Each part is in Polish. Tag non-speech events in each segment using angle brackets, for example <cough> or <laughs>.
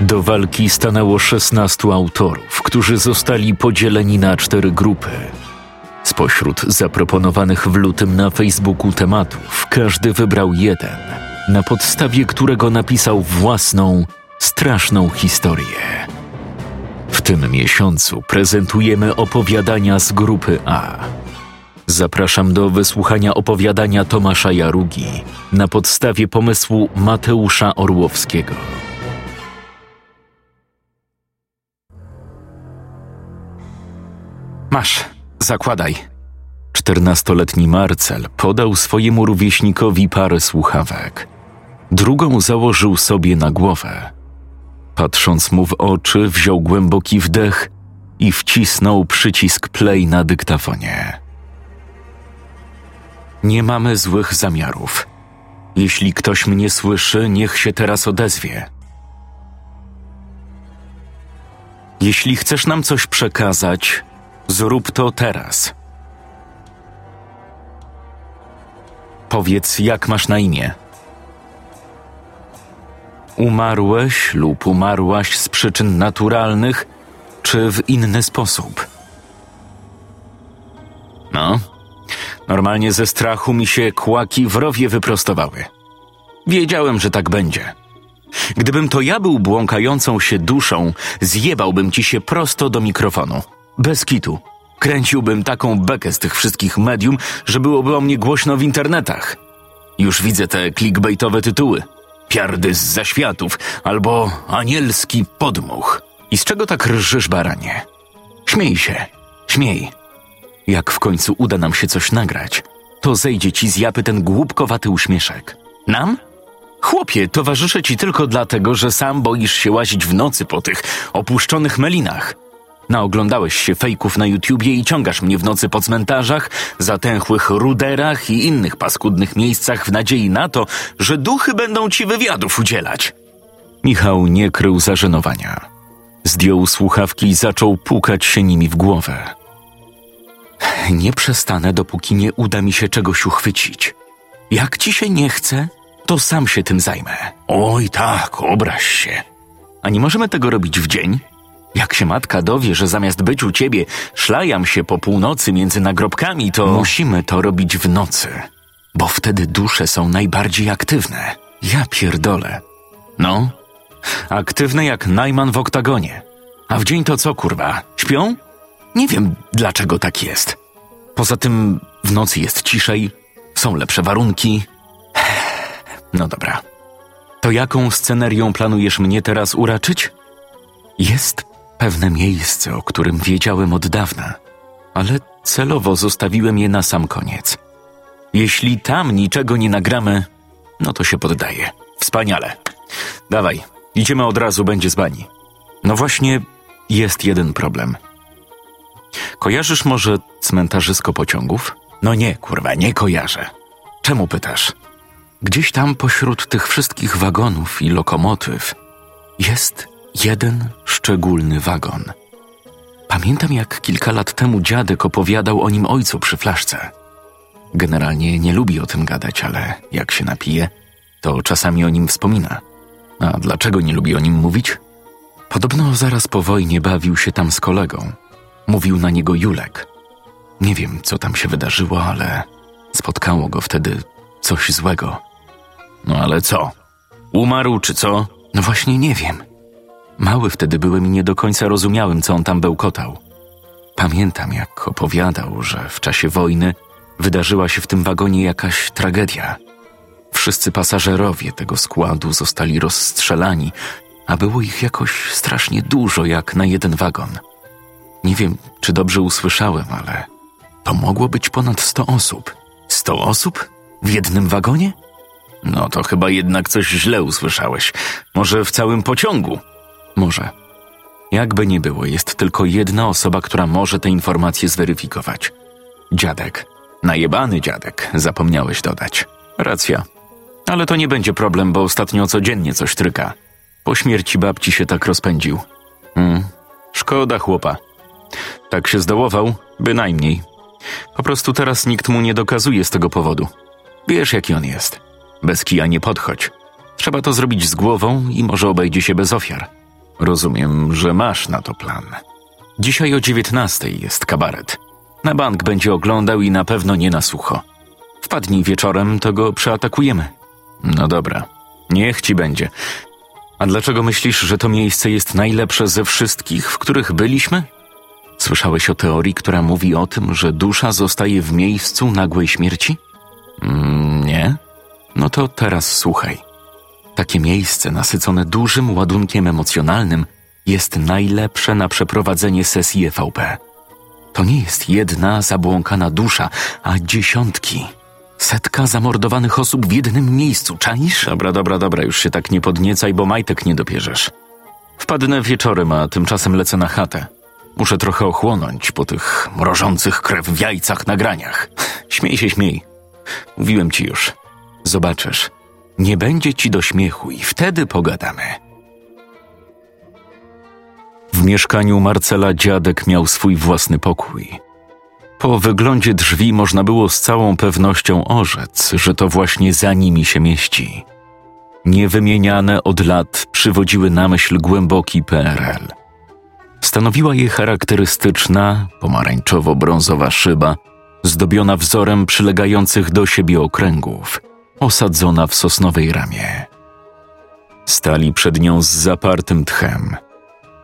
Do walki stanęło 16 autorów, którzy zostali podzieleni na cztery grupy. Spośród zaproponowanych w lutym na Facebooku tematów, każdy wybrał jeden, na podstawie którego napisał własną, straszną historię. W tym miesiącu prezentujemy opowiadania z grupy A. Zapraszam do wysłuchania opowiadania Tomasza Jarugi na podstawie pomysłu Mateusza Orłowskiego. Masz, zakładaj. Czternastoletni Marcel podał swojemu rówieśnikowi parę słuchawek. Drugą założył sobie na głowę. Patrząc mu w oczy, wziął głęboki wdech i wcisnął przycisk play na dyktafonie. Nie mamy złych zamiarów. Jeśli ktoś mnie słyszy, niech się teraz odezwie. Jeśli chcesz nam coś przekazać, zrób to teraz. Powiedz, jak masz na imię. Umarłeś lub umarłaś z przyczyn naturalnych, czy w inny sposób? No, normalnie ze strachu mi się kłaki w rowie wyprostowały. Wiedziałem, że tak będzie. Gdybym to ja był błąkającą się duszą, zjebałbym ci się prosto do mikrofonu. Bez kitu. Kręciłbym taką bekę z tych wszystkich medium, że byłoby o mnie głośno w internetach. Już widzę te clickbaitowe tytuły. Piardy z zaświatów albo anielski podmuch. I z czego tak rżysz, baranie? Śmiej się, śmiej. Jak w końcu uda nam się coś nagrać, to zejdzie ci z japy ten głupkowaty uśmieszek. Nam? Chłopie, towarzyszę ci tylko dlatego, że sam boisz się łazić w nocy po tych opuszczonych melinach. Naoglądałeś się fejków na YouTubie i ciągasz mnie w nocy po cmentarzach, zatęchłych ruderach i innych paskudnych miejscach w nadziei na to, że duchy będą ci wywiadów udzielać. Michał nie krył zażenowania. Zdjął słuchawki i zaczął pukać się nimi w głowę. Nie przestanę, dopóki nie uda mi się czegoś uchwycić. Jak ci się nie chce, to sam się tym zajmę. Oj tak, obraź się. A nie możemy tego robić w dzień? Jak się matka dowie, że zamiast być u ciebie szlajam się po północy między nagrobkami, to musimy to robić w nocy, bo wtedy dusze są najbardziej aktywne. Ja pierdolę. No, aktywne jak Najman w oktagonie. A w dzień to co, kurwa? Śpią? Nie wiem, dlaczego tak jest. Poza tym w nocy jest ciszej, są lepsze warunki. No dobra. To jaką scenerią planujesz mnie teraz uraczyć? Jest pewne miejsce, o którym wiedziałem od dawna, ale celowo zostawiłem je na sam koniec. Jeśli tam niczego nie nagramy, no to się poddaję. Wspaniale. Dawaj, idziemy od razu, będzie z bani. No właśnie, jest jeden problem. Kojarzysz może cmentarzysko pociągów? No nie, kurwa, nie kojarzę. Czemu pytasz? Gdzieś tam pośród tych wszystkich wagonów i lokomotyw jest jeden szczególny wagon. Pamiętam, jak kilka lat temu dziadek opowiadał o nim ojcu przy flaszce. Generalnie nie lubi o tym gadać, ale jak się napije, to czasami o nim wspomina. A dlaczego nie lubi o nim mówić? Podobno zaraz po wojnie bawił się tam z kolegą. Mówił na niego Julek. Nie wiem, co tam się wydarzyło, ale spotkało go wtedy coś złego. No ale co? Umarł czy co? No właśnie nie wiem. Mały wtedy byłem i nie do końca rozumiałem, co on tam bełkotał. Pamiętam, jak opowiadał, że w czasie wojny wydarzyła się w tym wagonie jakaś tragedia. Wszyscy pasażerowie tego składu zostali rozstrzelani, a było ich jakoś strasznie dużo, jak na jeden wagon. Nie wiem, czy dobrze usłyszałem, ale to mogło być ponad sto osób. Sto osób? W jednym wagonie? No to chyba jednak coś źle usłyszałeś. Może w całym pociągu? Może. Jakby nie było, jest tylko jedna osoba, która może te informacje zweryfikować. Dziadek. Najebany dziadek, zapomniałeś dodać. Racja. Ale to nie będzie problem, bo ostatnio codziennie coś tryka. Po śmierci babci się tak rozpędził. Hmm, szkoda chłopa. Tak się zdołował, bynajmniej. Po prostu teraz nikt mu nie dokazuje z tego powodu. Wiesz, jaki on jest. Bez kija nie podchodź. Trzeba to zrobić z głową i może obejdzie się bez ofiar. Rozumiem, że masz na to plan. Dzisiaj o dziewiętnastej jest kabaret. Na bank będzie oglądał i na pewno nie na sucho. Wpadnij wieczorem, to go przeatakujemy. No dobra, niech ci będzie. A dlaczego myślisz, że to miejsce jest najlepsze ze wszystkich, w których byliśmy? Słyszałeś o teorii, która mówi o tym, że dusza zostaje w miejscu nagłej śmierci? Mm, nie? No to teraz słuchaj. Takie miejsce nasycone dużym ładunkiem emocjonalnym jest najlepsze na przeprowadzenie sesji EVP. To nie jest jedna zabłąkana dusza, a dziesiątki. Setka zamordowanych osób w jednym miejscu, czaisz? Dobra, dobra, dobra, już się tak nie podniecaj, bo majtek nie dopierzesz. Wpadnę wieczorem, a tymczasem lecę na chatę. Muszę trochę ochłonąć po tych mrożących krew w jajcach nagraniach. Śmiej się, śmiej. Mówiłem ci już. Zobaczysz. Nie będzie ci do śmiechu i wtedy pogadamy. W mieszkaniu Marcela dziadek miał swój własny pokój. Po wyglądzie drzwi można było z całą pewnością orzec, że to właśnie za nimi się mieści. Niewymieniane od lat przywodziły na myśl głęboki PRL. Stanowiła je charakterystyczna, pomarańczowo-brązowa szyba, zdobiona wzorem przylegających do siebie okręgów, osadzona w sosnowej ramie. Stali przed nią z zapartym tchem –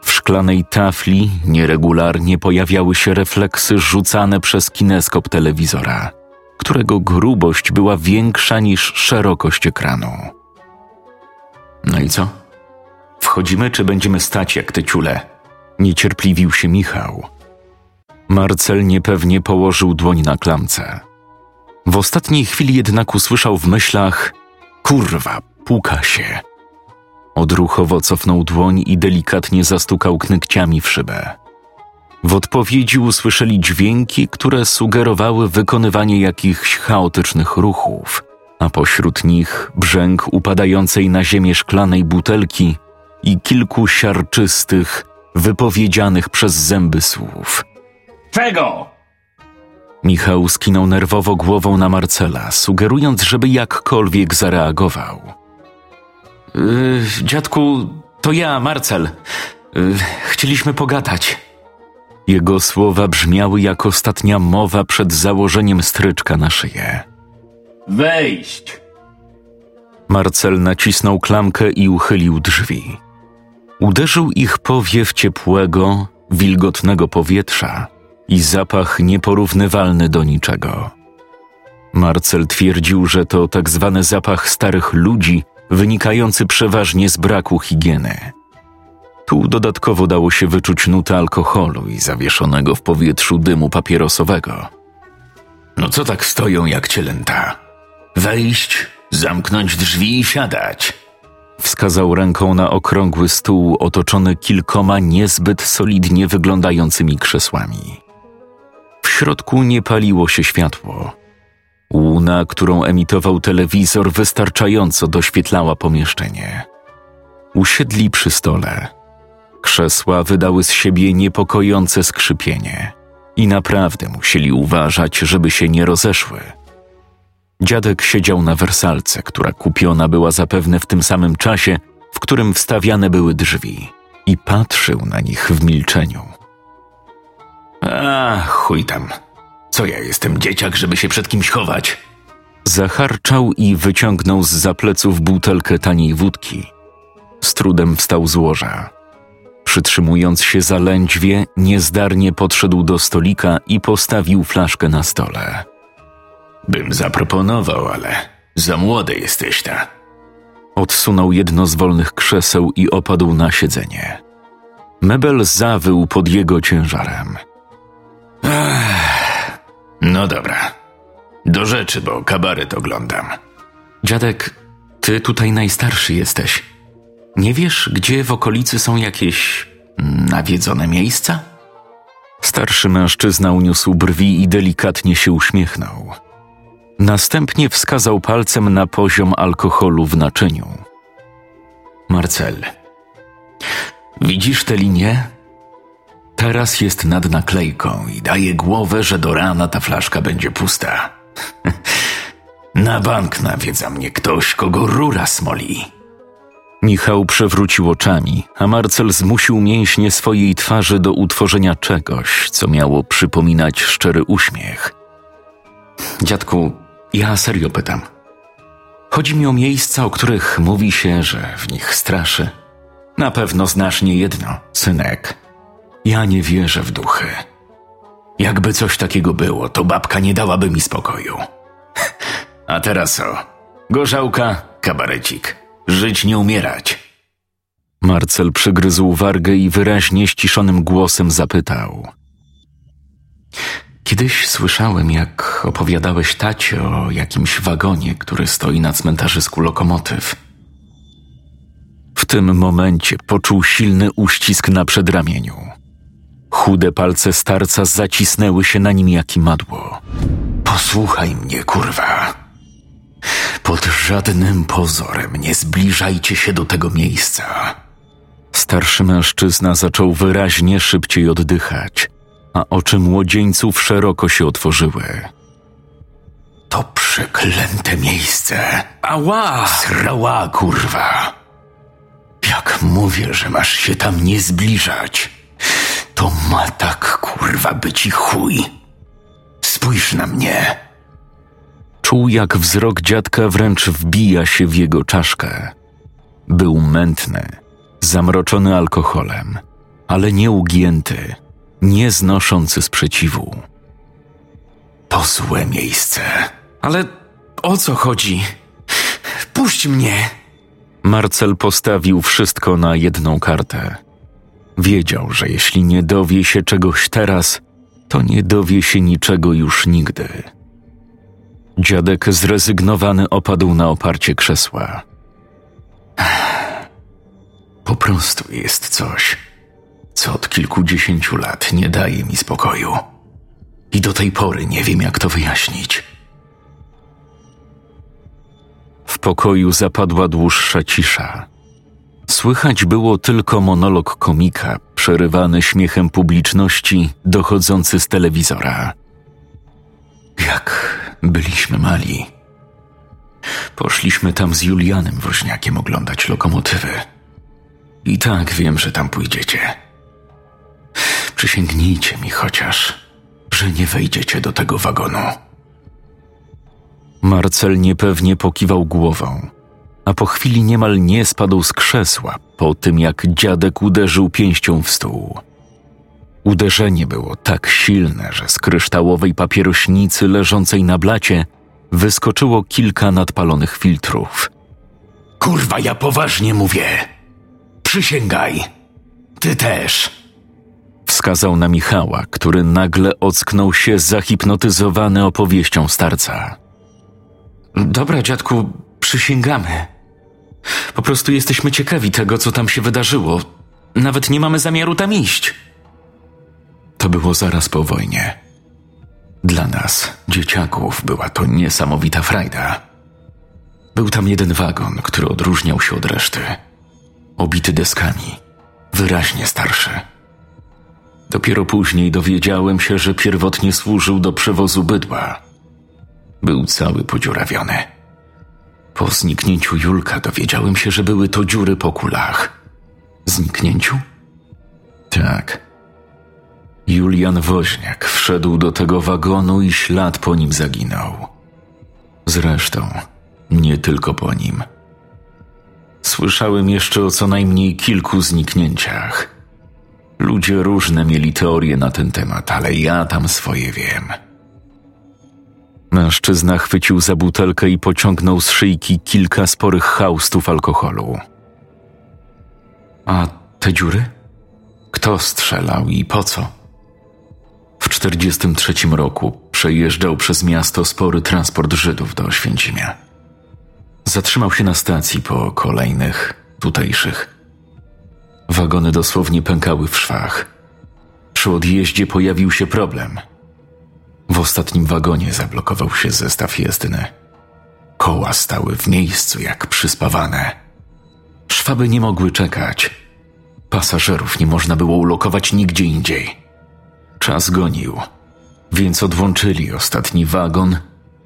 w szklanej tafli nieregularnie pojawiały się refleksy rzucane przez kineskop telewizora, którego grubość była większa niż szerokość ekranu. No i co? Wchodzimy, czy będziemy stać jak te ciule? Niecierpliwił się Michał. Marcel niepewnie położył dłoń na klamce. W ostatniej chwili jednak usłyszał w myślach: Kurwa, puka się. Odruchowo cofnął dłoń i delikatnie zastukał knykciami w szybę. W odpowiedzi usłyszeli dźwięki, które sugerowały wykonywanie jakichś chaotycznych ruchów, a pośród nich brzęk upadającej na ziemię szklanej butelki i kilku siarczystych, wypowiedzianych przez zęby słów. Czego? Michał skinął nerwowo głową na Marcela, sugerując, żeby jakkolwiek zareagował. Yy, dziadku, to ja, Marcel. Yy, chcieliśmy pogadać. Jego słowa brzmiały jak ostatnia mowa przed założeniem stryczka na szyję. Wejść! Marcel nacisnął klamkę i uchylił drzwi. Uderzył ich powiew ciepłego, wilgotnego powietrza i zapach nieporównywalny do niczego. Marcel twierdził, że to tak zwany zapach starych ludzi wynikający przeważnie z braku higieny. Tu dodatkowo dało się wyczuć nutę alkoholu i zawieszonego w powietrzu dymu papierosowego. No co tak stoją jak cielęta? Wejść, zamknąć drzwi i siadać. Wskazał ręką na okrągły stół otoczony kilkoma niezbyt solidnie wyglądającymi krzesłami. W środku nie paliło się światło, Łuna, którą emitował telewizor, wystarczająco doświetlała pomieszczenie. Usiedli przy stole. Krzesła wydały z siebie niepokojące skrzypienie i naprawdę musieli uważać, żeby się nie rozeszły. Dziadek siedział na wersalce, która kupiona była zapewne w tym samym czasie, w którym wstawiane były drzwi, i patrzył na nich w milczeniu. A, chuj tam, co ja jestem dzieciak, żeby się przed kimś chować? Zacharczał i wyciągnął z zapleców butelkę taniej wódki. Z trudem wstał z łoża. Przytrzymując się za lędźwie, niezdarnie podszedł do stolika i postawił flaszkę na stole. Bym zaproponował, ale za młody jesteś ta. Odsunął jedno z wolnych krzeseł i opadł na siedzenie. Mebel zawył pod jego ciężarem. Ech. No dobra. Do rzeczy, bo kabaret oglądam. Dziadek, ty tutaj najstarszy jesteś. Nie wiesz, gdzie w okolicy są jakieś nawiedzone miejsca? Starszy mężczyzna uniósł brwi i delikatnie się uśmiechnął. Następnie wskazał palcem na poziom alkoholu w naczyniu. Marcel, widzisz tę linię? Teraz jest nad naklejką i daje głowę, że do rana ta flaszka będzie pusta. <laughs> Na bank nawiedza mnie ktoś, kogo rura smoli. Michał przewrócił oczami, a Marcel zmusił mięśnie swojej twarzy do utworzenia czegoś, co miało przypominać szczery uśmiech. Dziadku, ja serio pytam. Chodzi mi o miejsca, o których mówi się, że w nich straszy. Na pewno znasz nie jedno, synek. Ja nie wierzę w duchy. Jakby coś takiego było, to babka nie dałaby mi spokoju. <laughs> A teraz o. Gorzałka, kabarecik. Żyć nie umierać. Marcel przygryzł wargę i wyraźnie ściszonym głosem zapytał. Kiedyś słyszałem, jak opowiadałeś tacie o jakimś wagonie, który stoi na cmentarzysku lokomotyw. W tym momencie poczuł silny uścisk na przedramieniu. Chude palce starca zacisnęły się na nim jak madło. Posłuchaj mnie, kurwa. Pod żadnym pozorem nie zbliżajcie się do tego miejsca. Starszy mężczyzna zaczął wyraźnie szybciej oddychać, a oczy młodzieńców szeroko się otworzyły. To przeklęte miejsce. Ała! Srała, kurwa. Jak mówię, że masz się tam nie zbliżać, to ma tak, kurwa, być i chuj. Spójrz na mnie. Czuł, jak wzrok dziadka wręcz wbija się w jego czaszkę. Był mętny, zamroczony alkoholem, ale nieugięty, nie znoszący sprzeciwu. To złe miejsce. Ale o co chodzi? Puść mnie! Marcel postawił wszystko na jedną kartę. Wiedział, że jeśli nie dowie się czegoś teraz, to nie dowie się niczego już nigdy. Dziadek zrezygnowany opadł na oparcie krzesła. <sighs> Po prostu jest coś, co od kilkudziesięciu lat nie daje mi spokoju. I do tej pory nie wiem, jak to wyjaśnić. W pokoju zapadła dłuższa cisza. Słychać było tylko monolog komika, przerywany śmiechem publiczności, dochodzący z telewizora. Jak byliśmy mali. Poszliśmy tam z Julianem Woźniakiem oglądać lokomotywy. I tak wiem, że tam pójdziecie. Przysięgnijcie mi chociaż, że nie wejdziecie do tego wagonu. Marcel niepewnie pokiwał głową, a po chwili niemal nie spadł z krzesła po tym, jak dziadek uderzył pięścią w stół. Uderzenie było tak silne, że z kryształowej papierośnicy leżącej na blacie wyskoczyło kilka nadpalonych filtrów. Kurwa, ja poważnie mówię. Przysięgaj. Ty też. Wskazał na Michała, który nagle ocknął się zahipnotyzowany opowieścią starca. Dobra, dziadku, przysięgamy. Po prostu jesteśmy ciekawi tego, co tam się wydarzyło. Nawet nie mamy zamiaru tam iść. To było zaraz po wojnie. Dla nas, dzieciaków, była to niesamowita frajda. Był tam jeden wagon, który odróżniał się od reszty. Obity deskami, wyraźnie starszy. Dopiero później dowiedziałem się, że pierwotnie służył do przewozu bydła. Był cały podziurawiony. Po zniknięciu Julka dowiedziałem się, że były to dziury po kulach. Zniknięciu? Tak. Julian Woźniak wszedł do tego wagonu i ślad po nim zaginął. Zresztą, nie tylko po nim. Słyszałem jeszcze o co najmniej kilku zniknięciach. Ludzie różne mieli teorie na ten temat, ale ja tam swoje wiem. Mężczyzna chwycił za butelkę i pociągnął z szyjki kilka sporych haustów alkoholu. A te dziury? Kto strzelał i po co? W 1943 roku przejeżdżał przez miasto spory transport Żydów do Oświęcimia. Zatrzymał się na stacji po kolejnych tutejszych. Wagony dosłownie pękały w szwach. Przy odjeździe pojawił się problem. W ostatnim wagonie zablokował się zestaw jezdny. Koła stały w miejscu jak przyspawane. Szwaby nie mogły czekać. Pasażerów nie można było ulokować nigdzie indziej. Czas gonił, więc odłączyli ostatni wagon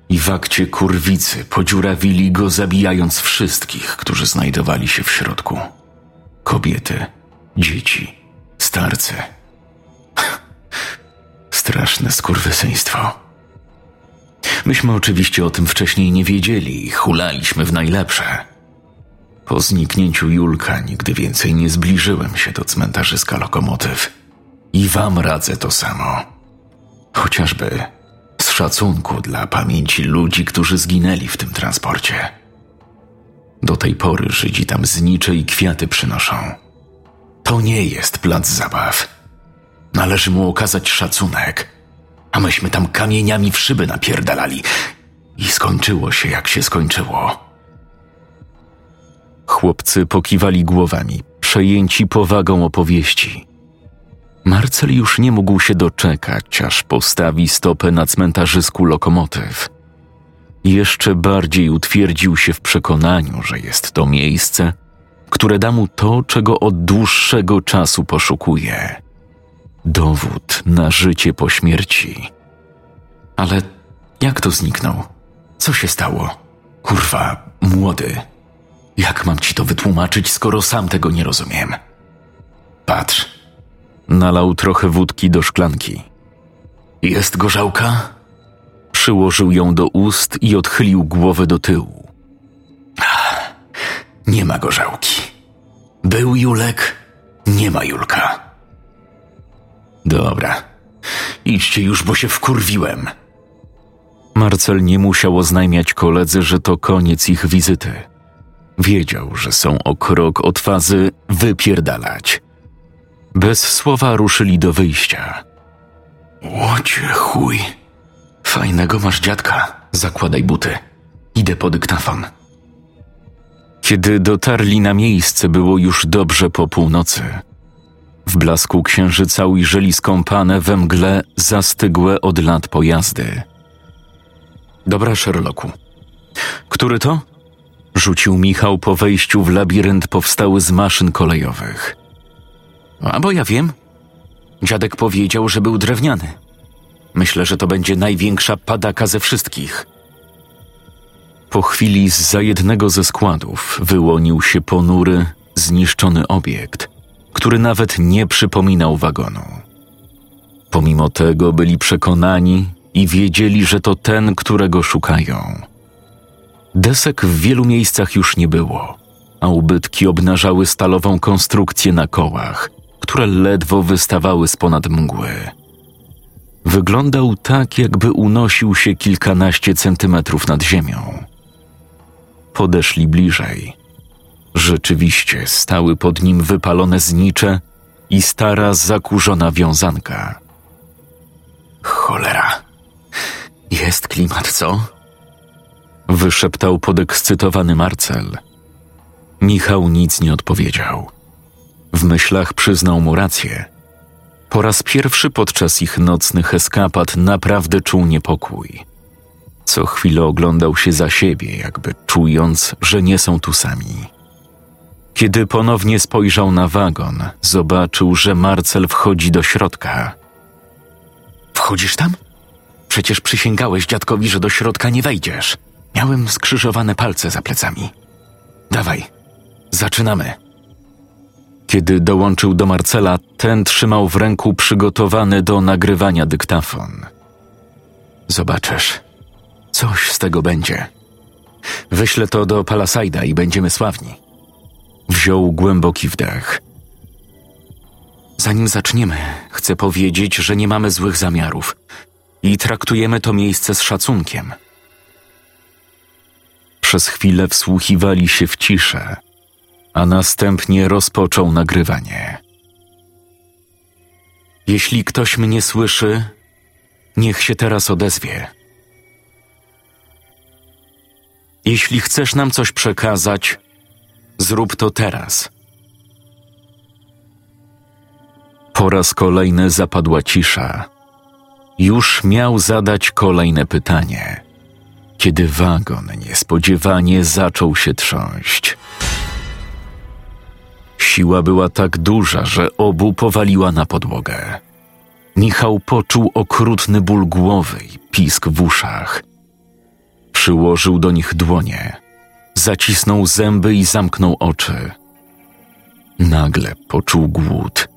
i w akcie kurwicy podziurawili go, zabijając wszystkich, którzy znajdowali się w środku. Kobiety, dzieci, starcy. Straszne skurwysyństwo. Myśmy oczywiście o tym wcześniej nie wiedzieli i hulaliśmy w najlepsze. Po zniknięciu Julka nigdy więcej nie zbliżyłem się do cmentarzyska lokomotyw. I wam radzę to samo. Chociażby z szacunku dla pamięci ludzi, którzy zginęli w tym transporcie. Do tej pory Żydzi tam znicze i kwiaty przynoszą. To nie jest plac zabaw. Należy mu okazać szacunek, a myśmy tam kamieniami w szyby napierdalali i skończyło się jak się skończyło. Chłopcy pokiwali głowami, przejęci powagą opowieści. Marcel już nie mógł się doczekać, aż postawi stopę na cmentarzysku lokomotyw. Jeszcze bardziej utwierdził się w przekonaniu, że jest to miejsce, które da mu to, czego od dłuższego czasu poszukuje dowód na życie po śmierci. Ale jak to zniknął? Co się stało? Kurwa, młody. Jak mam ci to wytłumaczyć, skoro sam tego nie rozumiem? Patrz. Nalał trochę wódki do szklanki. Jest gorzałka? Przyłożył ją do ust i odchylił głowę do tyłu. Nie ma gorzałki. Był Julek, nie ma Julka. Dobra. Idźcie już, bo się wkurwiłem. Marcel nie musiał oznajmiać koledzy, że to koniec ich wizyty. Wiedział, że są o krok od fazy wypierdalać. Bez słowa ruszyli do wyjścia. Łocie chuj. Fajnego masz dziadka. Zakładaj buty. Idę po dyktafon. Kiedy dotarli na miejsce, było już dobrze po północy. W blasku księżyca ujrzeli skąpane we mgle zastygłe od lat pojazdy. Dobra, Sherlocku. Który to? Rzucił Michał po wejściu w labirynt powstały z maszyn kolejowych. A bo ja wiem. Dziadek powiedział, że był drewniany. Myślę, że to będzie największa padaka ze wszystkich. Po chwili z za jednego ze składów wyłonił się ponury, zniszczony obiekt – który nawet nie przypominał wagonu. Pomimo tego byli przekonani i wiedzieli, że to ten, którego szukają. Desek w wielu miejscach już nie było, a ubytki obnażały stalową konstrukcję na kołach, które ledwo wystawały z ponad mgły. Wyglądał tak, jakby unosił się kilkanaście centymetrów nad ziemią. Podeszli bliżej Rzeczywiście stały pod nim wypalone znicze i stara, zakurzona wiązanka. Cholera. Jest klimat, co? Wyszeptał podekscytowany Marcel. Michał nic nie odpowiedział. W myślach przyznał mu rację. Po raz pierwszy podczas ich nocnych eskapad naprawdę czuł niepokój. Co chwilę oglądał się za siebie, jakby czując, że nie są tu sami. Kiedy ponownie spojrzał na wagon, zobaczył, że Marcel wchodzi do środka. Wchodzisz tam? Przecież przysięgałeś dziadkowi, że do środka nie wejdziesz. Miałem skrzyżowane palce za plecami. Dawaj, zaczynamy. Kiedy dołączył do Marcela, ten trzymał w ręku przygotowany do nagrywania dyktafon. Zobaczysz, coś z tego będzie. Wyślę to do Palasajda i będziemy sławni. Wziął głęboki wdech. Zanim zaczniemy, chcę powiedzieć, że nie mamy złych zamiarów i traktujemy to miejsce z szacunkiem. Przez chwilę wsłuchiwali się w ciszę, a następnie rozpoczął nagrywanie. Jeśli ktoś mnie słyszy, niech się teraz odezwie. Jeśli chcesz nam coś przekazać, Zrób to teraz. Po raz kolejny zapadła cisza. Już miał zadać kolejne pytanie, kiedy wagon niespodziewanie zaczął się trząść. Siła była tak duża, że obu powaliła na podłogę. Michał poczuł okrutny ból głowy i pisk w uszach. Przyłożył do nich dłonie, zacisnął zęby i zamknął oczy. Nagle poczuł głód,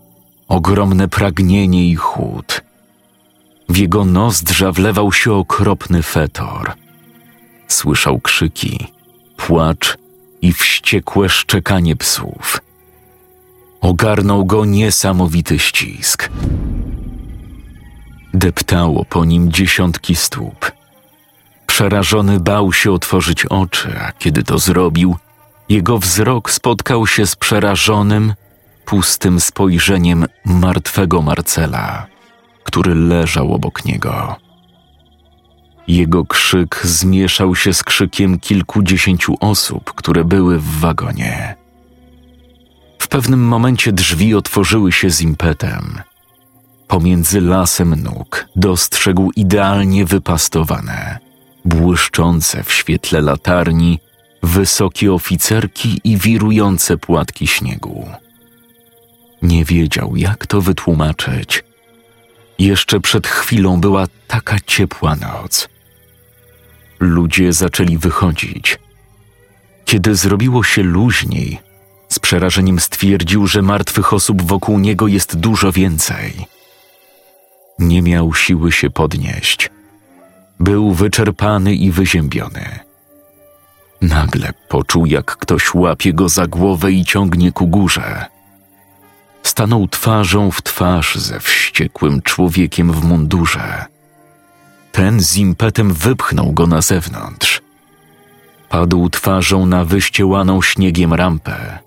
ogromne pragnienie i chłód. W jego nozdrza wlewał się okropny fetor. Słyszał krzyki, płacz i wściekłe szczekanie psów. Ogarnął go niesamowity ścisk. Deptało po nim dziesiątki stóp. Przerażony bał się otworzyć oczy, a kiedy to zrobił, jego wzrok spotkał się z przerażonym, pustym spojrzeniem martwego Marcela, który leżał obok niego. Jego krzyk zmieszał się z krzykiem kilkudziesięciu osób, które były w wagonie. W pewnym momencie drzwi otworzyły się z impetem. Pomiędzy lasem nóg dostrzegł idealnie wypastowane, błyszczące w świetle latarni, wysokie oficerki i wirujące płatki śniegu. Nie wiedział, jak to wytłumaczyć. Jeszcze przed chwilą była taka ciepła noc. Ludzie zaczęli wychodzić. Kiedy zrobiło się luźniej, z przerażeniem stwierdził, że martwych osób wokół niego jest dużo więcej. Nie miał siły się podnieść. Był wyczerpany i wyziębiony. Nagle poczuł, jak ktoś łapie go za głowę i ciągnie ku górze. Stanął twarzą w twarz ze wściekłym człowiekiem w mundurze. Ten z impetem wypchnął go na zewnątrz. Padł twarzą na wyściełaną śniegiem rampę.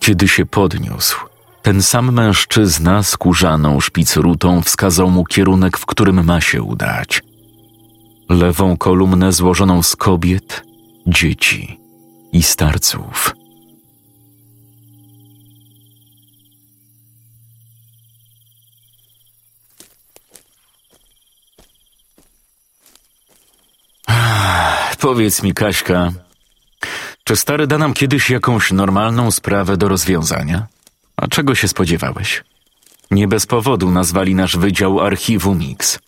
Kiedy się podniósł, ten sam mężczyzna z kurzaną szpicrutą wskazał mu kierunek, w którym ma się udać. Lewą kolumnę złożoną z kobiet, dzieci i starców. Powiedz mi, Kaśka, czy stary da nam kiedyś jakąś normalną sprawę do rozwiązania? A czego się spodziewałeś? Nie bez powodu nazwali nasz wydział archiwum Mix.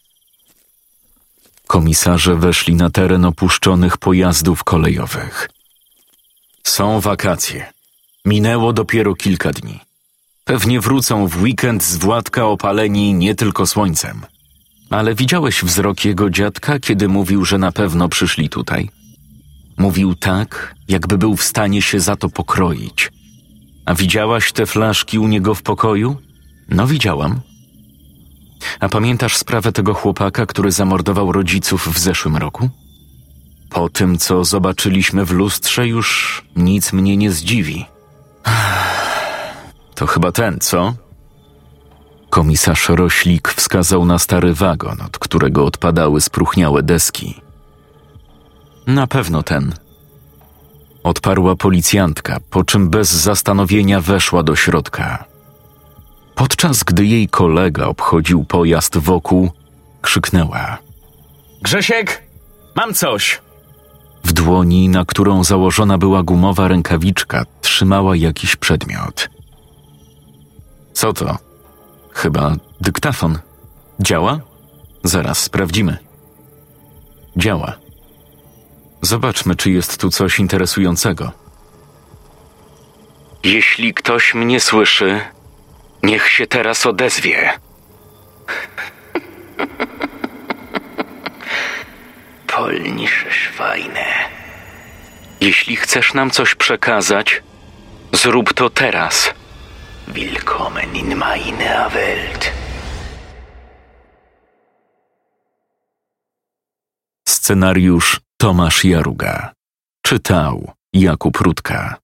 Komisarze weszli na teren opuszczonych pojazdów kolejowych. Są wakacje. Minęło dopiero kilka dni. Pewnie wrócą w weekend z Władka opaleni nie tylko słońcem. Ale widziałeś wzrok jego dziadka, kiedy mówił, że na pewno przyszli tutaj? Mówił tak, jakby był w stanie się za to pokroić. A widziałaś te flaszki u niego w pokoju? No, widziałam. A pamiętasz sprawę tego chłopaka, który zamordował rodziców w zeszłym roku? Po tym, co zobaczyliśmy w lustrze, już nic mnie nie zdziwi. To chyba ten, co? Komisarz Roślik wskazał na stary wagon, od którego odpadały spróchniałe deski. Na pewno ten. Odparła policjantka, po czym bez zastanowienia weszła do środka. Podczas gdy jej kolega obchodził pojazd wokół, krzyknęła: Grzesiek, mam coś! W dłoni, na którą założona była gumowa rękawiczka, trzymała jakiś przedmiot. Co to? Chyba dyktafon. Działa? Zaraz sprawdzimy. Działa. Zobaczmy, czy jest tu coś interesującego. Jeśli ktoś mnie słyszy, niech się teraz odezwie. <laughs> Polnische Schweine. Jeśli chcesz nam coś przekazać, zrób to teraz. Willkommen in meiner Welt. Scenariusz Tomasz Jaruga. Czytał Jakub Rutka.